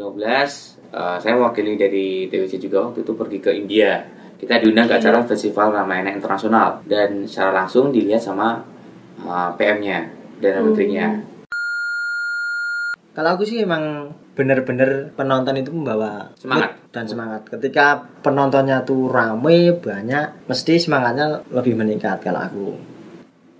2015 eh, saya mewakili dari TWC juga waktu itu pergi ke India. Kita diundang ke acara Festival Ramayana Internasional dan secara langsung dilihat sama eh, PM-nya dan menterinya. Kalau aku sih emang bener-bener penonton itu membawa Semangat. dan semangat. Ketika penontonnya tuh rame banyak, mesti semangatnya lebih meningkat kalau aku.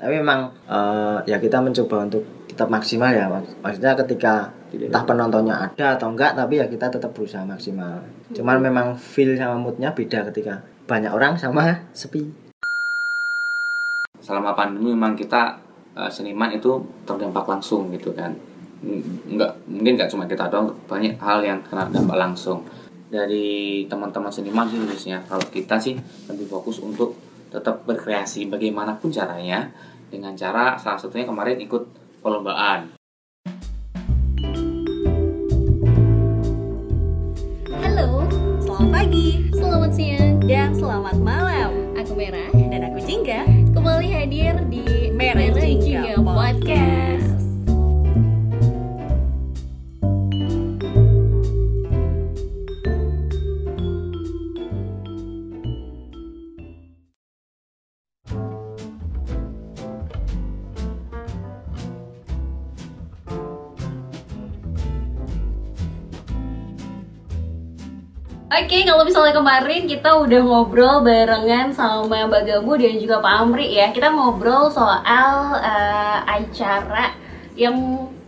Tapi memang eh, ya kita mencoba untuk tetap maksimal ya. Mak- Maksudnya ketika entah penontonnya ada atau enggak, tapi ya kita tetap berusaha maksimal. Cuman memang feel sama moodnya beda ketika banyak orang sama sepi. Selama pandemi memang kita eh, seniman itu terdampak langsung gitu kan. Enggak, mungkin nggak cuma kita doang, banyak hal yang kena dampak langsung. Dari teman-teman seniman sih khususnya, kalau kita sih lebih fokus untuk tetap berkreasi bagaimanapun caranya dengan cara salah satunya kemarin ikut perlombaan Merah. Kalau misalnya kemarin kita udah ngobrol barengan sama Mbak Gabu dan juga Pak Amri ya. Kita ngobrol soal eh, acara yang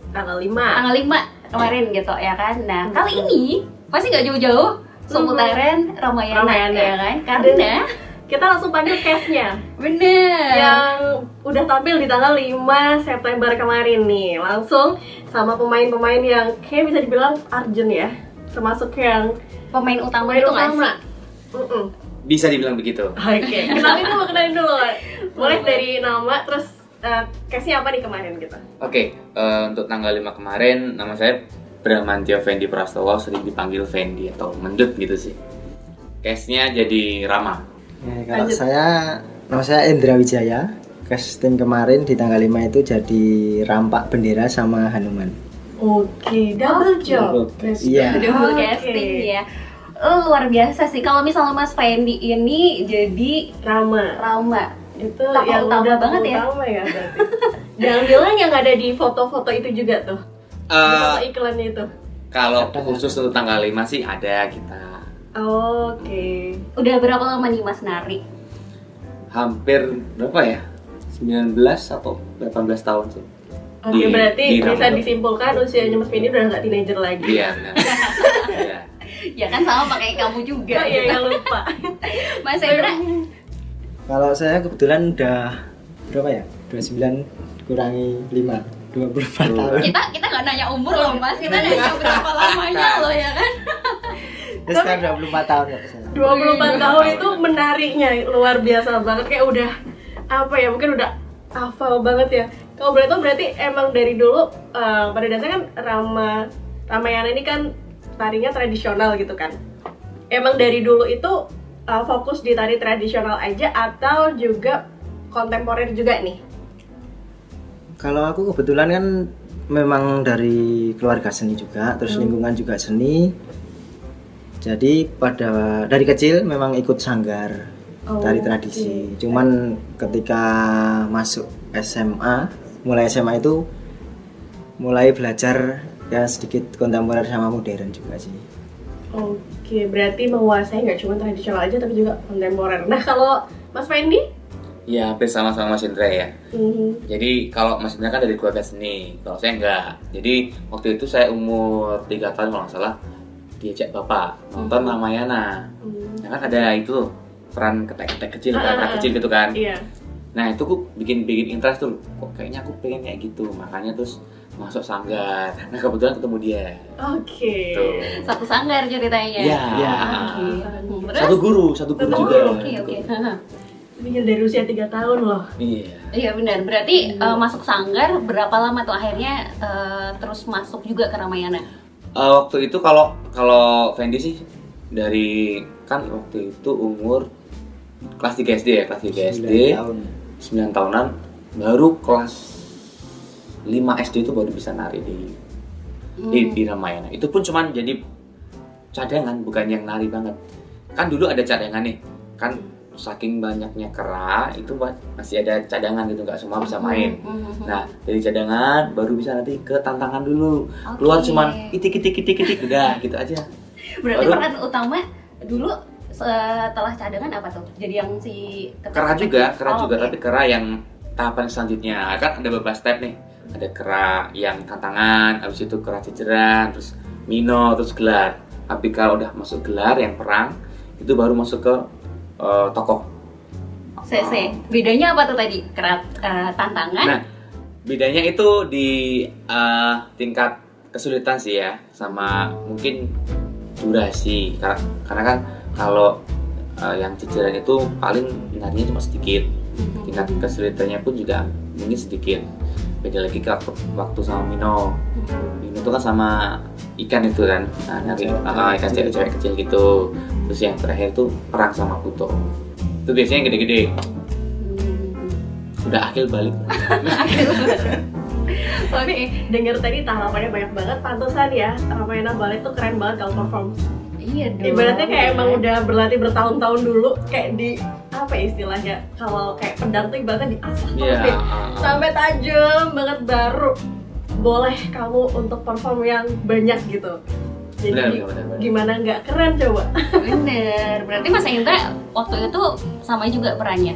Tanggal 5. tanggal 5 kemarin gitu ya kan. Nah, kali ini pasti nggak jauh-jauh seputaran Ramayana, Ramayana. ya kan. Karena Kita langsung panggil case-nya bener yang udah tampil di tanggal 5 September kemarin nih. Langsung sama pemain-pemain yang kayak bisa dibilang urgent ya. Termasuk yang pemain utama pemain itu nggak sih? Mm-mm. bisa dibilang begitu Oke, kenalin dulu, kenalin dulu. Boleh dari nama, terus eh, case-nya apa nih kemarin gitu? Oke, eh, untuk tanggal 5 kemarin nama saya Bramantio Fendi Prastowo sering dipanggil Fendi atau Mendut gitu sih. Case-nya jadi Rama. Ya, kalau Lanjut. saya nama saya Indra Wijaya. Casting kemarin di tanggal 5 itu jadi rampak bendera sama Hanuman. Oke, double job. Iya. Double Oke. casting ya. Eh, luar biasa sih. Kalau misalnya Mas Fendi ini jadi Rama. Rama. itu Tokoh yang utama udah banget ya? utama ya berarti. Dan bilang yang ada di foto-foto itu juga tuh. Eh, iklannya itu. kalau khusus untuk tanggal 5 sih ada kita Oke. Udah berapa lama nih Mas Nari? hampir berapa ya? 19 atau 18 tahun sih. Oke, Di- berarti di bisa disimpulkan usianya Mas Fendi udah nggak teenager lagi. Iya, benar. Iya. Ya kan sama pakai kamu juga. Oh, iya, gitu. yang lupa. Mas Hendra, Kalau saya kebetulan udah berapa ya? 29 kurangi 5 24 tahun. kita kita nggak nanya umur loh Mas, kita nanya berapa lamanya loh ya kan? Ya, sekarang 24 tahun ya saya. 24 tahun itu menariknya luar biasa banget kayak udah apa ya mungkin udah hafal banget ya kalau boleh tahu berarti emang dari dulu eh, pada dasarnya kan Rama Ramayana ini kan tarinya tradisional gitu kan emang dari dulu itu eh, fokus di tari tradisional aja atau juga kontemporer juga nih Kalau aku kebetulan kan memang dari keluarga seni juga, terus lingkungan juga seni. Jadi pada dari kecil memang ikut sanggar Oh, tari tradisi. Cuman ketika masuk SMA, mulai SMA itu mulai belajar ya sedikit kontemporer sama modern juga sih. Oke, berarti menguasai nggak cuma tradisional aja tapi juga kontemporer. Nah kalau Mas Fendi? Ya, hampir sama-sama Mas Indra ya. Mhm. Jadi kalau Mas Indra kan dari keluarga seni, kalau saya enggak. Jadi waktu itu saya umur 3 tahun kalau nggak salah diajak bapak nonton Ramayana. Hmm. Ya kan ada itu peran ketek-ketek kecil, Ah, peran ah, kecil gitu kan. Iya. Nah itu kok bikin bikin interest tuh. Kok kayaknya aku pengen kayak gitu, makanya terus masuk sanggar. Nah kebetulan ketemu dia. Oke. Tuh. Satu sanggar ceritanya. Iya. Ya. Oke. Hmm, Terus? Satu guru, satu guru Satu juga. Oke oke. Bikin dari usia 3 tahun loh. Iya. Iya benar. Berarti eh, masuk sanggar berapa lama tuh akhirnya eh, terus masuk juga ke Ramayana? Eh, waktu itu kalau kalau Fendi sih dari kan waktu itu umur kelas 3 SD ya, kelas 3 SD. 9 tahun. 9 tahunan baru kelas 5 SD itu baru bisa nari di di, di Ramayana. Itu pun cuman jadi cadangan, bukan yang nari banget. Kan dulu ada cadangan nih, kan saking banyaknya kera itu masih ada cadangan gitu nggak semua bisa main. Mhm. Nah dari cadangan baru bisa nanti ke tantangan dulu. Oke. Keluar cuman itik itik itik itik udah gitu aja. Berarti baru- peran utama dulu setelah cadangan apa tuh? Jadi yang si Kera juga, kera Oh, juga oke. tapi kera yang tahapan selanjutnya kan ada beberapa step nih. Ada kera yang tantangan, habis itu kera jejeran, terus mino, terus gelar. Tapi kalau udah masuk gelar yang perang itu baru masuk ke eh, tokoh. CC. Bedanya apa tuh tadi? Kerat eh, tantangan. Nah, bedanya itu di eh, tingkat kesulitan sih ya, sama mungkin durasi. Karena, karena kan kalau eh, yang jejeran itu paling narinya cuma sedikit. Mhm. tingkat kesulitannya pun juga mungkin sedikit beda lagi ke waktu, waktu sama Mino. Mino itu kan sama ikan itu kan. Nah, nyari Cewek- ah, ikan cewek-cewek kecil gitu. Terus yang terakhir tuh perang sama Pluto. Itu biasanya yang gede-gede. Udah akhir balik. Tapi denger tadi tahapannya banyak banget, pantesan ya Ramayana Ballet tuh keren banget kalau perform. Iya dong. Ibaratnya kayak emang udah berlatih bertahun-tahun dulu, kayak di apa ya istilahnya? Kalau kayak pedang tuh ibaratnya diasah Iya, terus nih, ah, ah. sampai tajam banget baru boleh kamu untuk perform yang banyak gitu. Jadi Benar, benar, benar, benar. gimana nggak keren coba? Bener. Berarti Mas Indra waktu itu sama juga perannya.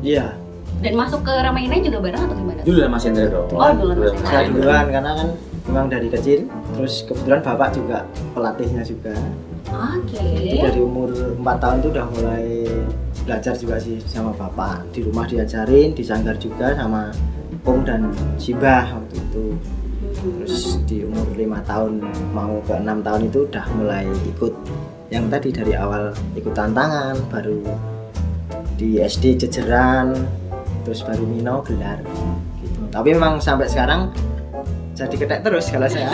Iya, Dan masuk ke Ramayana juga bareng atau gimana? dulu lah Mas Hendra dong Oh, dulu Mas Hendra. saya duluan karena kan memang dari kecil. Terus kebetulan bapak juga pelatihnya juga. Oke. Jadi dari umur 4 tahun itu udah mulai belajar juga sih sama bapak. Di rumah diajarin, di sanggar juga sama Om dan Sibah waktu itu. Terus di umur lima tahun mau ke enam tahun itu udah mulai ikut yang tadi dari awal ikut tantangan, baru di SD jejeran, terus baru Mino gelar. Gitu. Tapi memang sampai sekarang jadi ketek terus kalau saya.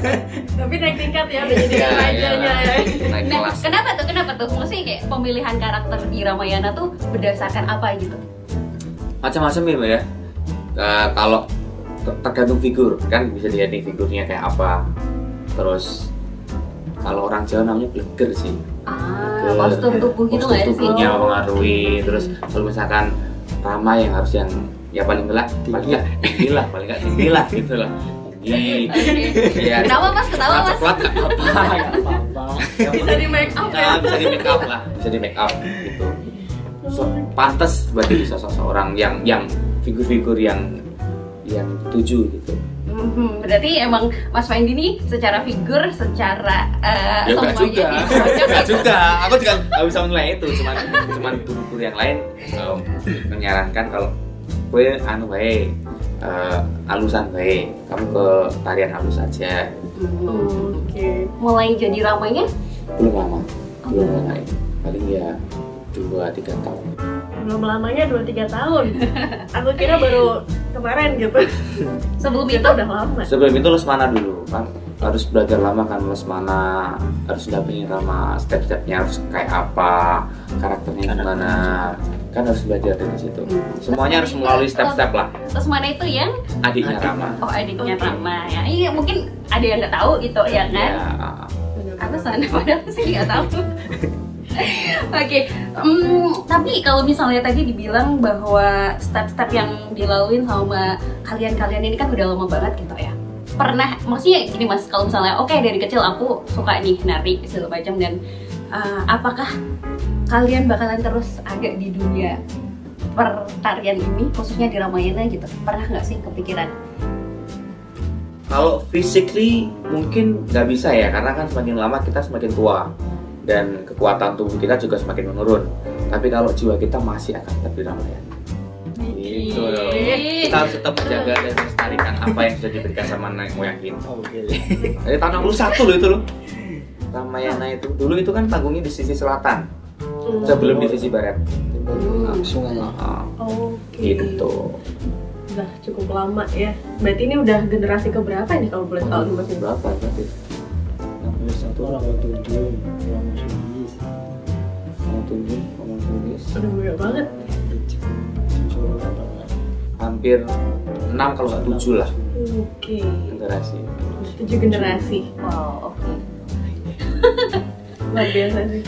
Tapi naik tingkat ya, udah jadi Iya, rajanya iya. ya. naik Nah, kelas kenapa tuh? Kenapa tuh? Maksudnya kayak pemilihan karakter di Ramayana tuh berdasarkan apa gitu? macam-macam ya Mbak ya Eh, kalau ter- tergantung figur kan bisa dilihat nih figurnya kayak apa terus kalau orang Jawa namanya bleger sih Ah, Bleger. postur tubuh gitu Postur nggak sih? tubuhnya mempengaruhi terus kalau misalkan Rama yang harus yang ya paling enggak paling enggak tinggi lah paling enggak tinggi lah gitu lah tinggi Oke. ya Kenapa mas? Ketawa mas? coklat nggak apa-apa Bisa di make up ya. Bisa di make up lah. Bisa di make up gitu. So, pantas berarti bisa seseorang yang yang figur-figur yang yang tuju gitu. Mhm, berarti emang Mas Fendi ini secara figur, secara eh, ya juga semuanya ini enggak juga. Aku juga nggak bisa menilai itu cuman cuman guru-guru yang lain. Em, menyarankan kalau gue anu baik alusan baik. Kamu ke tarian halus aja. Mhm. Oke. Mulai jadi ramainya? Belum lama. Belum lama paling ya dua tiga tahun. Belum lamanya 2-3 tahun. Aku kira baru kemarin gitu. sebelum itu? udah lama. sebelum itu lesmana dulu kan. Harus belajar lama kan lesmana. Harus dampingin sama step-stepnya harus kayak apa karakternya gimana kan harus belajar dari situ. Semuanya harus melalui step-step lah. Terus mana itu yang adiknya Adik. Rama. Oh adiknya Oke. Rama ya. Iya mungkin ada yang nggak tahu gitu ya kan? Ya apa sana padahal sih nggak tahu. Oke, hmm, tapi kalau misalnya tadi dibilang bahwa step-step yang dilaluin sama kalian-kalian ini kan udah lama banget gitu ya. Pernah, maksudnya gini mas, kalau misalnya oke dari kecil aku suka nih nari segala macam dan uh, apakah kalian bakalan terus ada di dunia pertarian ini, khususnya di Ramayana gitu? Pernah nggak sih kepikiran? kalau physically mungkin nggak bisa ya karena kan semakin lama kita semakin tua dan kekuatan tubuh kita juga semakin menurun. Tapi kalau jiwa kita masih akan tetap di Ramayana. Gitu loh. Kita harus tetap menjaga dan melestarikan apa yang sudah diberikan sama nenek moyang kita Oke. dari tahun 61 loh itu loh. Ramayana itu dulu itu kan panggungnya di sisi selatan sebelum di sisi barat Hmm. Sungai. Ah, Oke. gitu Udah cukup lama ya. Berarti ini udah generasi keberapa nih kalau boleh tahu nih Mas Indra? berapa berarti 61 Orang tujuh, orang tujuh, mau tujuh mau tulis Udah banyak banget. tujuh, orang hampir 6 kalau nggak 7 lah Oke. generasi Tujuh generasi. Wow, oke. Luar biasa sih.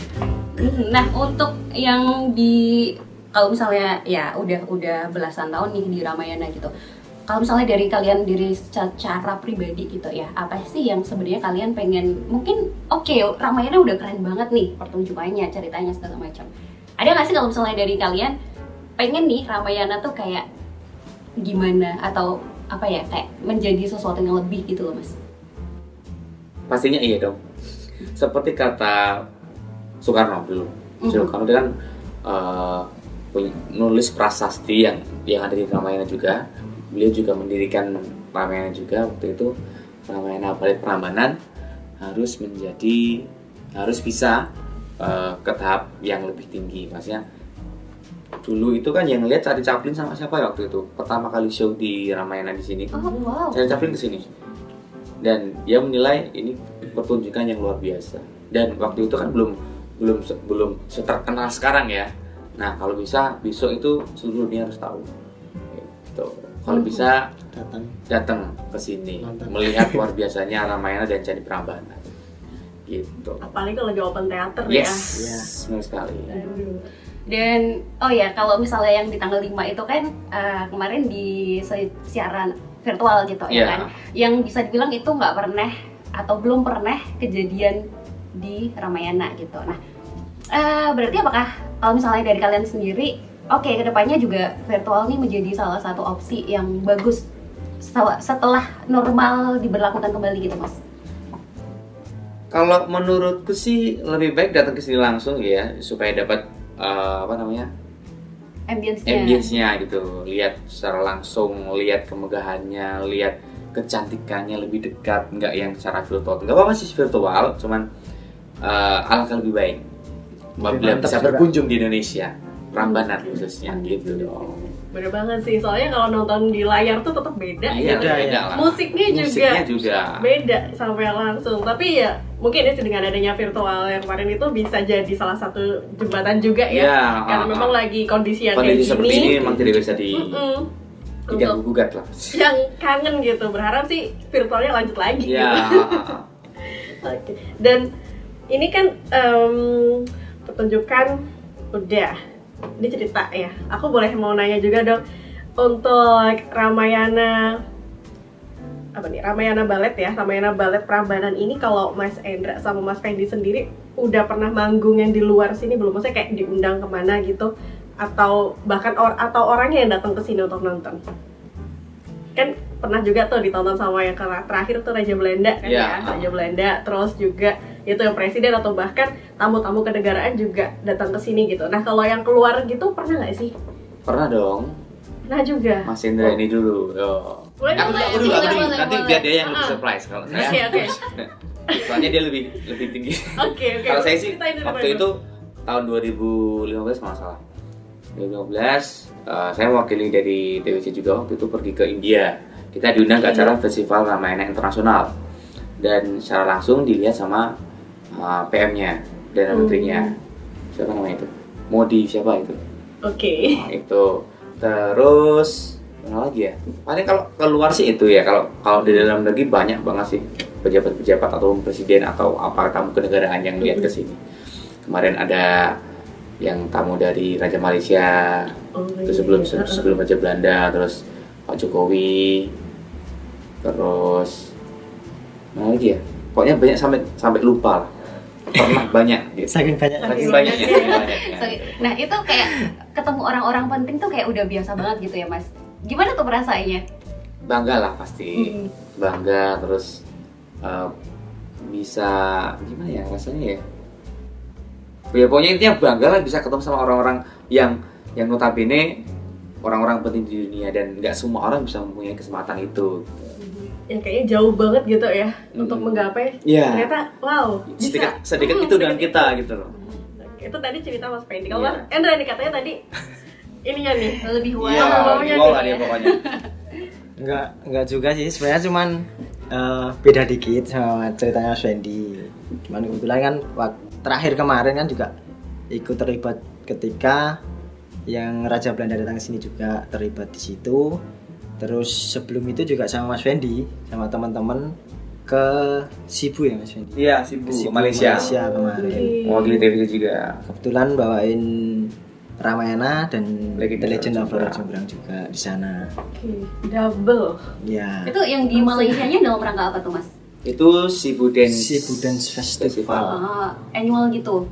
Nah, untuk yang di kalau misalnya ya udah udah belasan tahun nih di Ramayana gitu. Kalau misalnya dari kalian diri secara pribadi gitu ya, apa sih yang sebenarnya kalian pengen mungkin oke Ramayana udah keren banget nih pertunjukannya, ceritanya segala macam. Ada nggak sih kalau misalnya dari kalian pengen nih Ramayana tuh kayak gimana atau apa ya kayak menjadi sesuatu yang lebih gitu loh mas? pastinya iya dong seperti kata Soekarno dulu. Mhm. Soekarno dia kan punya nulis prasasti yang yang ada di Ramayana juga. Beliau juga mendirikan Ramayana juga. Waktu itu Ramayana Balet Prambanan harus menjadi harus bisa eh, ke tahap yang lebih tinggi. Maksudnya dulu itu kan yang lihat Charlie Chaplin sama siapa ya waktu itu? Pertama kali show di Ramayana di sini. Oh wow. Charlie Chaplin ke sini. Dan dia menilai ini pertunjukan yang luar biasa. Dan waktu itu kan belum belum se- belum terkenal sekarang ya nah kalau bisa besok itu seluruh dunia harus tahu gitu. kalau Mhm. bisa datang datang ke sini melihat luar biasanya Ramayana dan Candi Prambanan gitu Apalagi kalau lagi open theater yes Ya. benar sekali ya. Aduh. Dan oh ya kalau misalnya yang di tanggal 5 itu kan eh, kemarin di si- siaran virtual gitu ya Iya. kan, yang bisa dibilang itu nggak pernah atau belum pernah kejadian di Ramayana gitu. Nah eh, berarti apakah kalau misalnya dari kalian sendiri, oke ke depannya juga virtual nih menjadi salah satu opsi yang bagus setelah, setelah normal diberlakukan kembali gitu mas? kalau menurutku sih lebih baik datang ke sini langsung ya supaya dapat eh, apa namanya Ambience-nya. ambience-nya gitu lihat secara langsung lihat kemegahannya lihat kecantikannya lebih dekat nggak yang secara virtual nggak apa-apa sih virtual cuman eh, alangkah lebih baik apabila bisa juga. berkunjung di Indonesia Prambanan khususnya gitu dong Bener banget sih, soalnya kalau nonton di layar tuh tetap beda iya gitu. beda, beda ya. lah Musiknya juga musiknya juga beda sama yang langsung. Tapi ya mungkin ini dengan adanya virtual yang kemarin itu bisa jadi salah satu jembatan juga ya. ya Karena ah, memang ah. lagi kondisi yang kondisi kayak seperti gini. ini memang tidak bisa di. Untuk diganggu gugat lah yang kangen gitu, berharap sih virtualnya lanjut lagi. ya gitu. Oke. Dan ini kan em, pertunjukan udah, ini cerita ya. Aku boleh mau nanya juga dong untuk Ramayana apa nih Ramayana Ballet ya Ramayana Ballet Prambanan ini kalau Mas Endra sama Mas Fendi sendiri udah pernah manggung yang di luar sini belum? Maksudnya kayak diundang ke mana gitu? Atau bahkan or atau orangnya yang datang ke sini untuk nonton? Kan pernah juga tuh ditonton sama yang terakhir tuh Raja Belanda kan Iya. ya Raja Belanda. Terus juga itu yang presiden atau bahkan tamu-tamu kenegaraan juga datang ke sini gitu. Nah kalau yang keluar gitu pernah nggak sih? Pernah dong. Pernah juga? Mas Indra ini dulu yo. Boleh, aku, boleh, aku dulu aku dulu. nanti biar dia yang lebih Ah. surprise kalau saya. Oke, oke. soalnya dia lebih lebih tinggi. Oke oke. Kalau saya sih waktu itu tahun 2015 kalau nggak salah. 2015 eh, saya mewakili dari TWC juga waktu itu pergi ke India. Kita diundang ke acara Festival Ramayana Internasional dan secara langsung dilihat sama eh, PM-nya dan Hmm. menterinya. Siapa namanya itu? Modi siapa itu? oke Nah, itu terus mana lagi ya? Paling kalau keluar sih itu ya. Kalau kalau di dalam negeri banyak banget sih pejabat-pejabat atau presiden atau apa tamu kenegaraan yang lihat ke sini. Kemarin ada yang tamu dari Raja Malaysia, Oh, itu iya, sebelum iya. sebelum Raja Belanda, terus Pak Jokowi, terus mana lagi ya? Pokoknya banyak sampai sampai lupa lah. Pernah banyak gitu. saking banyak Saking banyaknya. saking banyaknya. So, nah itu kayak ketemu orang-orang penting tuh kayak udah biasa banget gitu ya mas. Gimana tuh perasaannya? bangga lah pasti Mm. bangga terus uh, bisa gimana ya rasanya ya ya pokoknya intinya bangga lah bisa ketemu sama orang-orang yang yang notabene orang-orang penting di dunia dan nggak semua orang bisa mempunyai kesempatan itu yang kayaknya jauh banget gitu ya untuk Mm. menggapai Iya. ternyata wow bisa sedikit sedikit Mm, itu dengan sedikit kita gitu loh itu tadi cerita Mas Pendi kalau. Mas Endra nih katanya tadi ininya nih Lebih wow. Iya, maunya wow nih lah dia ya. pokoknya Enggak, enggak juga sih. Sebenarnya cuman eh, beda dikit sama ceritanya Mas Fendi. Cuman kebetulan kan wak- terakhir kemarin kan juga ikut terlibat ketika yang Raja Belanda datang ke sini juga terlibat di situ. Terus sebelum itu juga sama Mas Fendi sama teman-teman ke Sibu ya Mas Fendi Iya, Sibu, Ke Sibu, Malaysia. Malaysia kemarin Mewakili TV juga. kebetulan bawain Ramayana dan Legend The Legend of of Flora Jumbrang. Juga di sana Oke, double. ya Itu yang di Malaysia nya dalam rangka apa tuh mas? Itu Sibu Dance. Sibu Dance Festival Ah, annual gitu.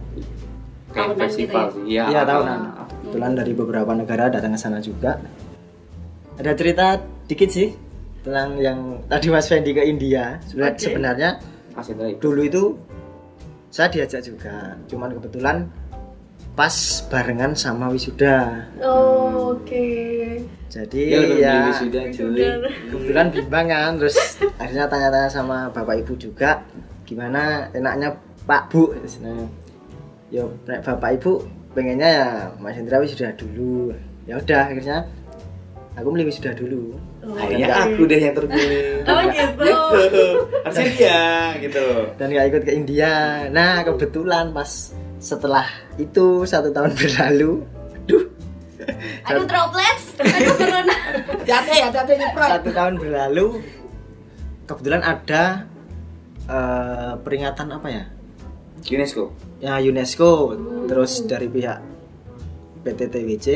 Kayak Tahunan gitu festival ya? sih. Iya, Iya ah, tahunan. ah. Kebetulan dari beberapa negara datang ke sana juga. Ada cerita dikit sih tentang yang tadi Mas Fendi ke India. Sebenarnya, Oke. sebenarnya Mas dulu itu saya diajak juga. Cuman kebetulan pas barengan sama wisuda. Oh, Oke. Jadi Dia lebih ya sudah cuy. kebetulan bimbang kan. Terus akhirnya tanya-tanya sama bapak ibu juga gimana enaknya Pak Bu. Nah, ya bapak ibu pengennya ya Mas Indra wisuda dulu. Ya udah akhirnya aku milih wisuda dulu. Oh, Akhirnya Enggak. aku deh yang terpilih. Oh gitu. Gitu. Harusnya dia gitu. dan nggak ikut ke India. Nah kebetulan pas setelah itu satu tahun berlalu, aduh Aduh droplets, aduh corona. Hati-hati, hati-hati nyemprot. satu tahun berlalu, kebetulan ada eh, peringatan apa ya? UNESCO. Ya UNESCO, terus dari pihak PT TWC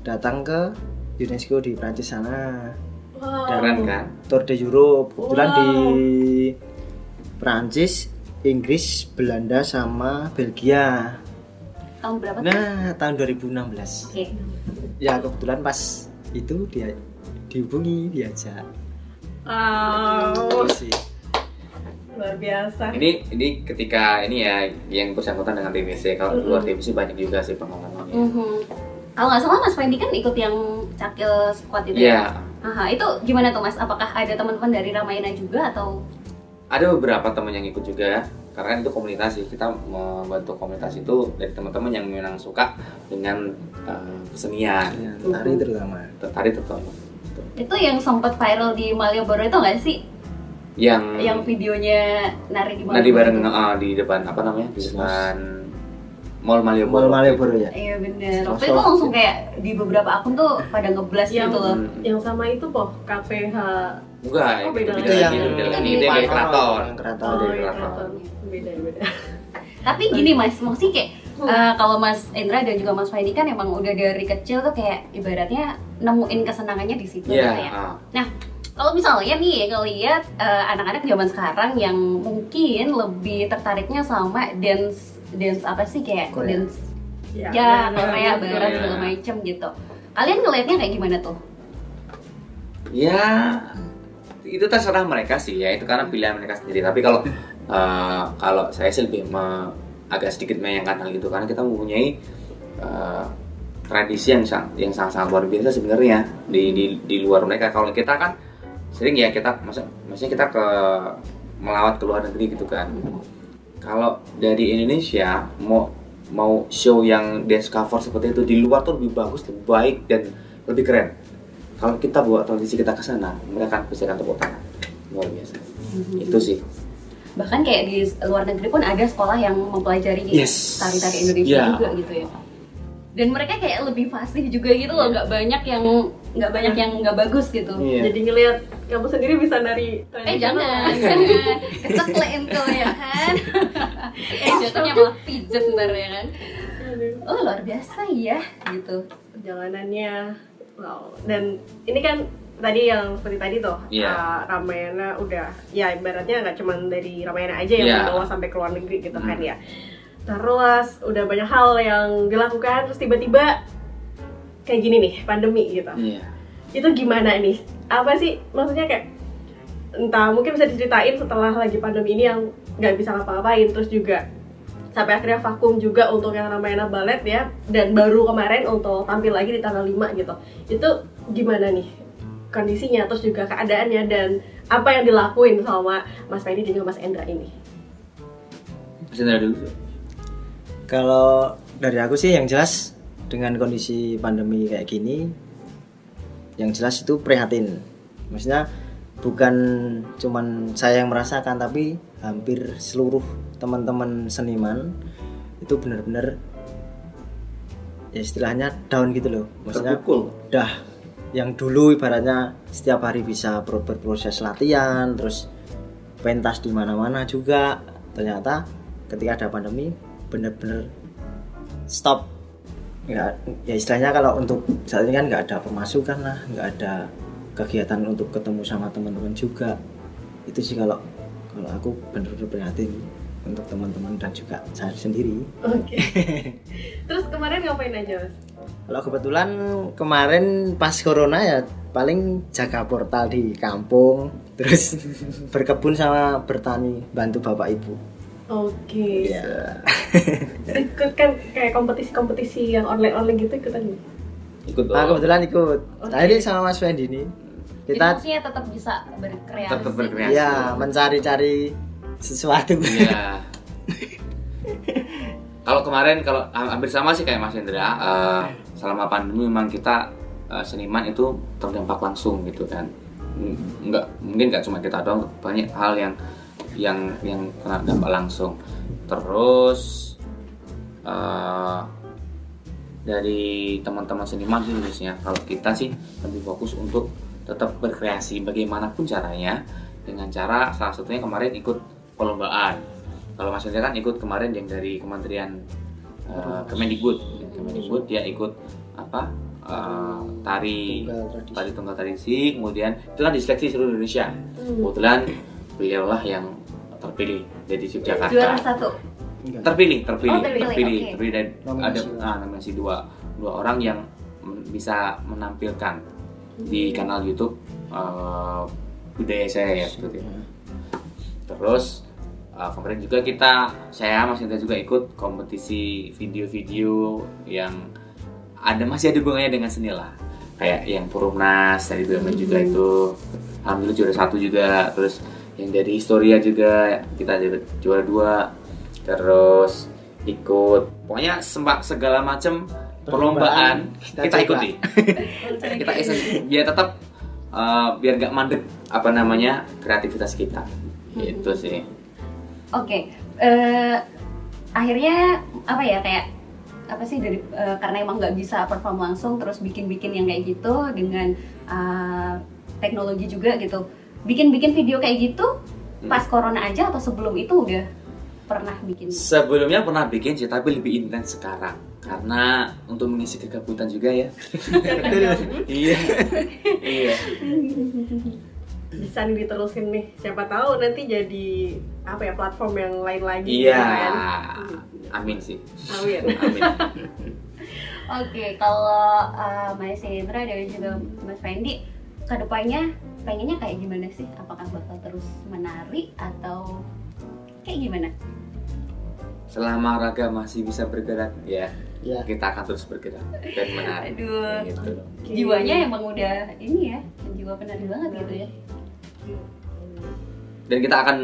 datang ke UNESCO di Prancis sana. Wow. Keren kan? Tour de Europe kebetulan Wow. di Prancis, Inggris, Belanda sama Belgia. Tahun berapa? tuh? Nah, tahun 2016. Oke. Ya kebetulan pas itu dia dihubungi diajak. Wow. Terus sih. Luar biasa. Ini ini ketika ini ya yang bersangkutan dengan TBC. Kalau di luar TBC banyak juga sih pengalamannya. Mhm. Kalau nggak salah Mas Fendi kan ikut yang cakil squad itu Iya. ya? Aha, itu gimana tuh Mas? Apakah ada teman-teman dari Ramayana juga atau? Ada beberapa teman yang ikut juga karena itu komunitas sih kita membantu komunitas itu dari teman-teman yang memang suka dengan eh, kesenian Ya, tari terutama. tari terutama Itu yang sempat viral di Malioboro itu nggak sih? yang Yang videonya nari di Malioboro bareng eh, di depan apa namanya di depan Mall Malioboro Mall Malioboro ya. Iya bener. Waktu Sosok. itu langsung kayak di beberapa akun tuh pada ngeblast gitu loh. Hmm. yang sama itu poh KPH. enggak Oh, beda itu beda lagi Itu yang lagi di itu yang dari keraton keraton. Oh, dari iya, keraton. Beda beda. Tapi gini mas, maksudnya kayak eh, kalau Mas Indra dan juga Mas Faidi kan emang udah dari kecil tuh kayak ibaratnya nemuin kesenangannya di situ Iya, gitu ya. ah. Nah, kalau misalnya nih ngelihat eh, anak-anak zaman sekarang yang mungkin lebih tertariknya sama dance dance apa sih kayak Korea. dance ya Korea betul. Barat Iya. segala macem gitu. Kalian ngelihatnya kayak gimana tuh? ya itu terserah mereka sih ya itu karena pilihan mereka sendiri tapi kalau eh, kalau saya sih lebih me- agak sedikit menyayangkan hal itu karena kita mempunyai eh, tradisi yang sang- yang sangat sangat luar biasa sebenarnya di, di di luar mereka kalau kita kan sering ya kita maksud maksudnya kita ke melawat ke luar negeri gitu kan kalau dari Indonesia mau mau show yang dance cover seperti itu di luar tuh lebih bagus lebih baik dan lebih keren kalau kita bawa tradisi kita ke sana mereka akan pasti akan tepuk tangan luar biasa itu sih Bahkan kayak di luar negeri pun ada sekolah yang mempelajari Yes. tari-tari Indonesia Yeah. juga gitu ya. Dan mereka kayak lebih fasih juga gitu loh, nggak banyak yang nggak banyak yang nggak bagus gitu. Iya. Jadi ngelihat kamu sendiri bisa nari Eh jangan, jangan keceklein tuh ya kan. eh jatuhnya malah pijet ntar ya kan. Oh luar biasa ya gitu. perjalanannya wow dan ini kan tadi yang seperti tadi tuh Iya. uh, Ramayana udah ya ibaratnya nggak cuma dari Ramayana aja yang Iya. dibawa sampai ke luar negeri gitu kan Hmm. ya terus udah banyak hal yang dilakukan terus tiba-tiba kayak gini nih pandemi gitu. Iya. Itu gimana nih? Apa sih? Maksudnya kayak entah mungkin bisa diceritain setelah lagi pandemi ini yang nggak bisa ngapa-ngapain. Terus juga sampai akhirnya vakum juga untuk yang Ramayana Ballet ya. Dan baru kemarin untuk tampil lagi di tanggal 5 gitu. Itu gimana nih kondisinya? Terus juga keadaannya dan apa yang dilakuin sama Mas Fendi dan juga Mas Endra ini? Mas Indra dulu Kalau dari aku sih yang jelas dengan kondisi pandemi kayak gini, yang jelas itu prihatin. Maksudnya bukan cuman saya yang merasakan, tapi hampir seluruh teman-teman seniman itu benar-benar ya istilahnya down gitu loh. Maksudnya terpukul udah yang dulu ibaratnya setiap hari bisa ber- berproses latihan terus pentas di mana-mana juga ternyata ketika ada pandemi bener-bener stop nggak ya istilahnya kalau untuk saat ini kan nggak ada pemasukan lah nggak ada kegiatan untuk ketemu sama teman-teman juga itu sih kalau kalau aku bener-bener prihatin untuk teman-teman dan juga saya sendiri Oke. Terus kemarin ngapain aja mas? kalau kebetulan kemarin pas corona ya paling jaga portal di kampung terus berkebun sama bertani bantu bapak ibu Oke. ya Ikut kan kayak kompetisi-kompetisi yang online-online gitu ikutan nggak? ikut nah, dong. kebetulan ikut Oke. tadi sama Mas Fendi ini Jadi kita maksudnya tetap bisa berkreasi. tetap berkreasi ya mencari-cari sesuatu Iya. kalau kemarin kalau ha- hampir sama sih kayak Mas Indra, eh, selama pandemi memang kita eh, seniman itu terdampak langsung gitu kan. M- Nggak mungkin nggak cuma kita doang, banyak hal yang yang yang kena dampak langsung. Terus eh, dari teman-teman seniman sih khususnya, kalau kita sih lebih fokus untuk tetap berkreasi bagaimanapun caranya dengan cara salah satunya kemarin ikut perlombaan. Kalau Mas Indra kan ikut kemarin yang dari Kementerian uh, Kemendikbud. Kemendikbud dia ikut apa uh, tari tari tunggal tradisi kemudian itu kan diseleksi seluruh Indonesia. Hmm. kebetulan beliaulah yang terpilih dari Juara Yogyakarta satu. Enggak. terpilih terpilih Oh, terpilih, terpilih oke. terpilih dari Nominasi. ada ah, nominasi dua dua orang yang men- bisa menampilkan di kanal YouTube uh, budaya saya ya seperti itu. Terus uh, kemarin juga kita saya Mas Indra juga ikut kompetisi video-video yang ada masih ada hubungannya dengan seni lah kayak yang Purumnas dari BUMN juga itu alhamdulillah juara satu juga terus yang dari Historia juga kita juara- juara dua terus ikut. Pokoknya sempat segala macam perlombaan Kita kita, ikuti. Kita isen biar tetap uh, biar nggak mandek apa namanya kreativitas kita. Itu sih. Oke, eh, akhirnya apa ya kayak apa sih dari eh, karena emang nggak bisa perform langsung terus bikin-bikin yang kayak gitu dengan eh, teknologi juga gitu. Bikin-bikin video kayak gitu Hmm. pas corona aja atau sebelum itu udah pernah bikin? sebelumnya pernah bikin sih tapi lebih intens sekarang karena untuk mengisi kegabutan juga ya iya iya Bisa nih diterusin nih. Siapa tahu nanti jadi apa ya platform yang lain lagi. iya kan? amin sih Amin. amin Oke, kalau eh, Mas Indra dan juga Mas Fendi, ke depannya pengennya kayak gimana sih? Apakah bakal terus menari atau kayak gimana? selama raga masih bisa bergerak ya ya kita akan terus bergerak dan menarik Aduh. gitu Oke. Jiwanya emang udah ini ya, jiwa penari banget gitu ya. dan kita akan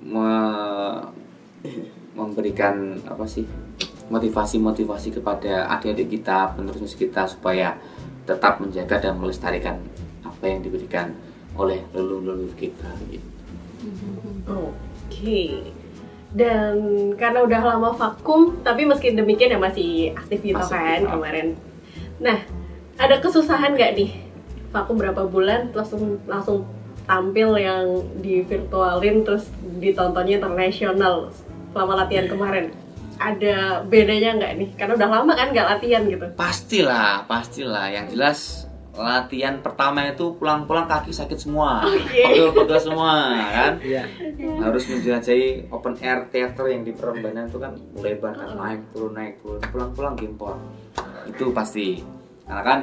me- memberikan apa sih motivasi-motivasi kepada adik-adik kita penerus kita supaya tetap menjaga dan melestarikan apa yang diberikan oleh leluhur-leluhur kita gitu. Oke. Dan karena udah lama vakum, tapi meski demikian ya masih aktif gitu Masih kan aktif. kemarin. Nah, ada kesusahan nggak nih? Vakum berapa bulan, langsung langsung tampil yang di virtualin, terus ditontonnya internasional selama latihan kemarin. Ada bedanya nggak nih? Karena udah lama kan nggak latihan gitu. Pastilah, pastilah. Yang jelas latihan pertama itu pulang-pulang kaki sakit semua, pegel-pegel semua kan. ya harus menjelajahi open air theater yang di Prambanan itu kan lebar kan naik turun naik turun pulang-pulang gempor itu pasti. Karena kan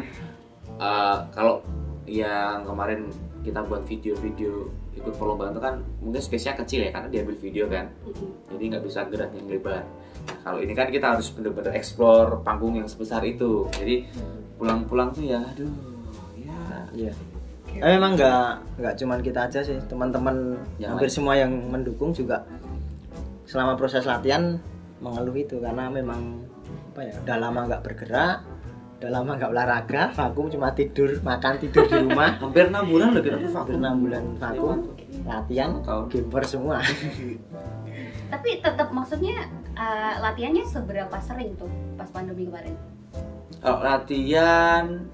eh, kalau yang kemarin kita buat video-video ikut perlombaan itu kan mungkin space-nya kecil ya karena diambil video kan. Jadi nggak bisa gerak yang lebar. Nah, kalau ini kan kita harus benar-benar explore panggung yang sebesar itu. Jadi pulang-pulang tuh ya aduh ya ya Tapi memang nggak nggak cuman kita aja sih teman-teman Yang hampir lain. semua yang mendukung juga selama proses latihan mengeluh itu karena memang apa ya udah lama nggak bergerak udah lama nggak olahraga vakum cuma tidur makan tidur di rumah hampir enam bulan loh kita tuh hampir vakum enam bulan vakum latihan Tahun. gamer semua Tapi tetap maksudnya eh, latihannya seberapa sering tuh pas pandemi kemarin? Kalau latihan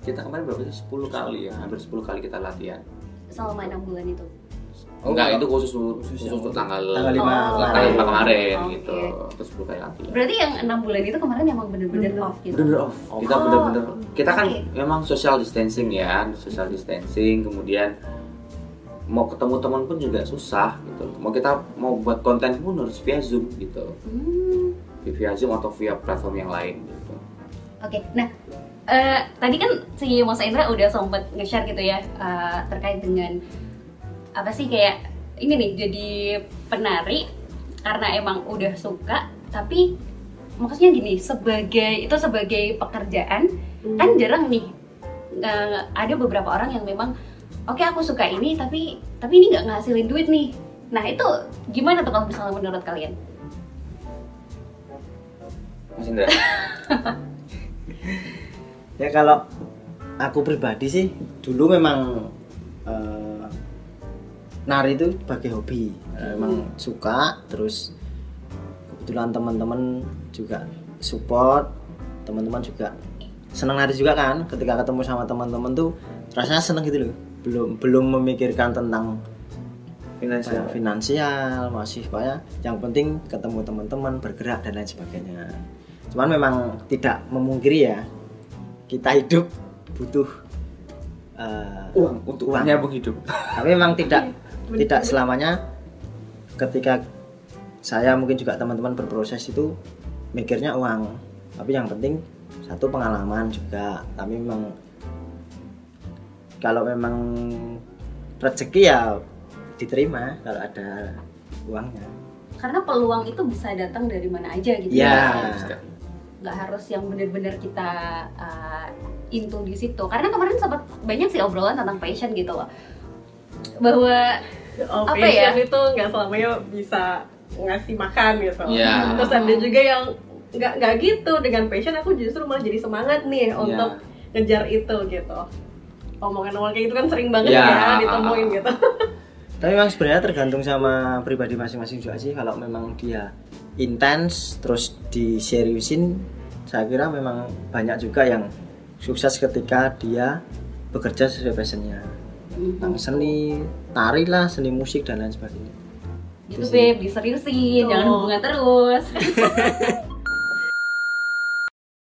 kita kemarin berapa sih 10 kali ya hampir 10 kali kita latihan selama enam bulan itu Oh, enggak kalau- itu khusus khusus khusus, yang- untuk tanggal tanggal lima Oh. tanggal kemarin. lima kemarin Oke. gitu terus 10 kali latihan berarti yang enam bulan itu kemarin emang bener-bener Bener. off gitu bener off kita Oh. bener-bener kita kan Oke. memang social distancing ya social distancing kemudian mau ketemu teman pun juga susah gitu mau kita mau buat konten pun harus via zoom gitu Hmm. via zoom atau via platform yang lain gitu Oke, nah eh, tadi kan si Mas Indra udah sempet nge-share gitu ya eh, terkait dengan apa sih kayak ini nih jadi penari karena emang udah suka tapi maksudnya gini sebagai itu sebagai pekerjaan kan jarang nih eh, ada beberapa orang yang memang oke aku suka ini tapi tapi ini nggak ngasilin duit nih. Nah itu gimana tuh kalau misalnya menurut kalian? Mas Indra ya kalau aku pribadi sih dulu memang eh, nari itu sebagai hobi. Eh, memang suka terus kebetulan teman-teman juga support teman-teman juga senang nari juga kan. Ketika ketemu sama teman-teman tuh rasanya seneng gitu loh. Belum belum memikirkan tentang finansial. finansial masih banyak. Yang penting ketemu teman-teman bergerak dan lain sebagainya. Cuman memang tidak memungkiri ya kita hidup butuh eh, uang. untuk Uang. menyambung hidup. Tapi memang tidak tidak selamanya. Ketika saya mungkin juga teman-teman berproses itu mikirnya uang. Tapi yang penting satu pengalaman juga. Tapi memang kalau memang rezeki ya diterima kalau ada uangnya. Karena peluang itu bisa datang dari mana aja gitu Ya. Nggak harus yang benar-benar kita uh, into di situ. Karena kemarin sempat banyak sih obrolan tentang passion gitu loh. Bahwa oh, Apa passion ya? itu nggak selamanya bisa ngasih makan gitu. Iya. terus ada juga yang nggak nggak gitu. Dengan passion aku justru malah jadi semangat nih untuk ngejar itu gitu. Omongan-omongan kayak gitu kan sering banget Iya. ya ditemuin gitu tapi memang sebenarnya tergantung sama pribadi masing-masing juga sih. Kalau memang dia intens terus diseriusin saya kira memang banyak juga yang sukses ketika dia bekerja sesuai passionnya. Tentang seni tari lah seni musik dan lain sebagainya. Gitu Itu sih. beb. Diseriusin. Jangan Tuh. hubungan terus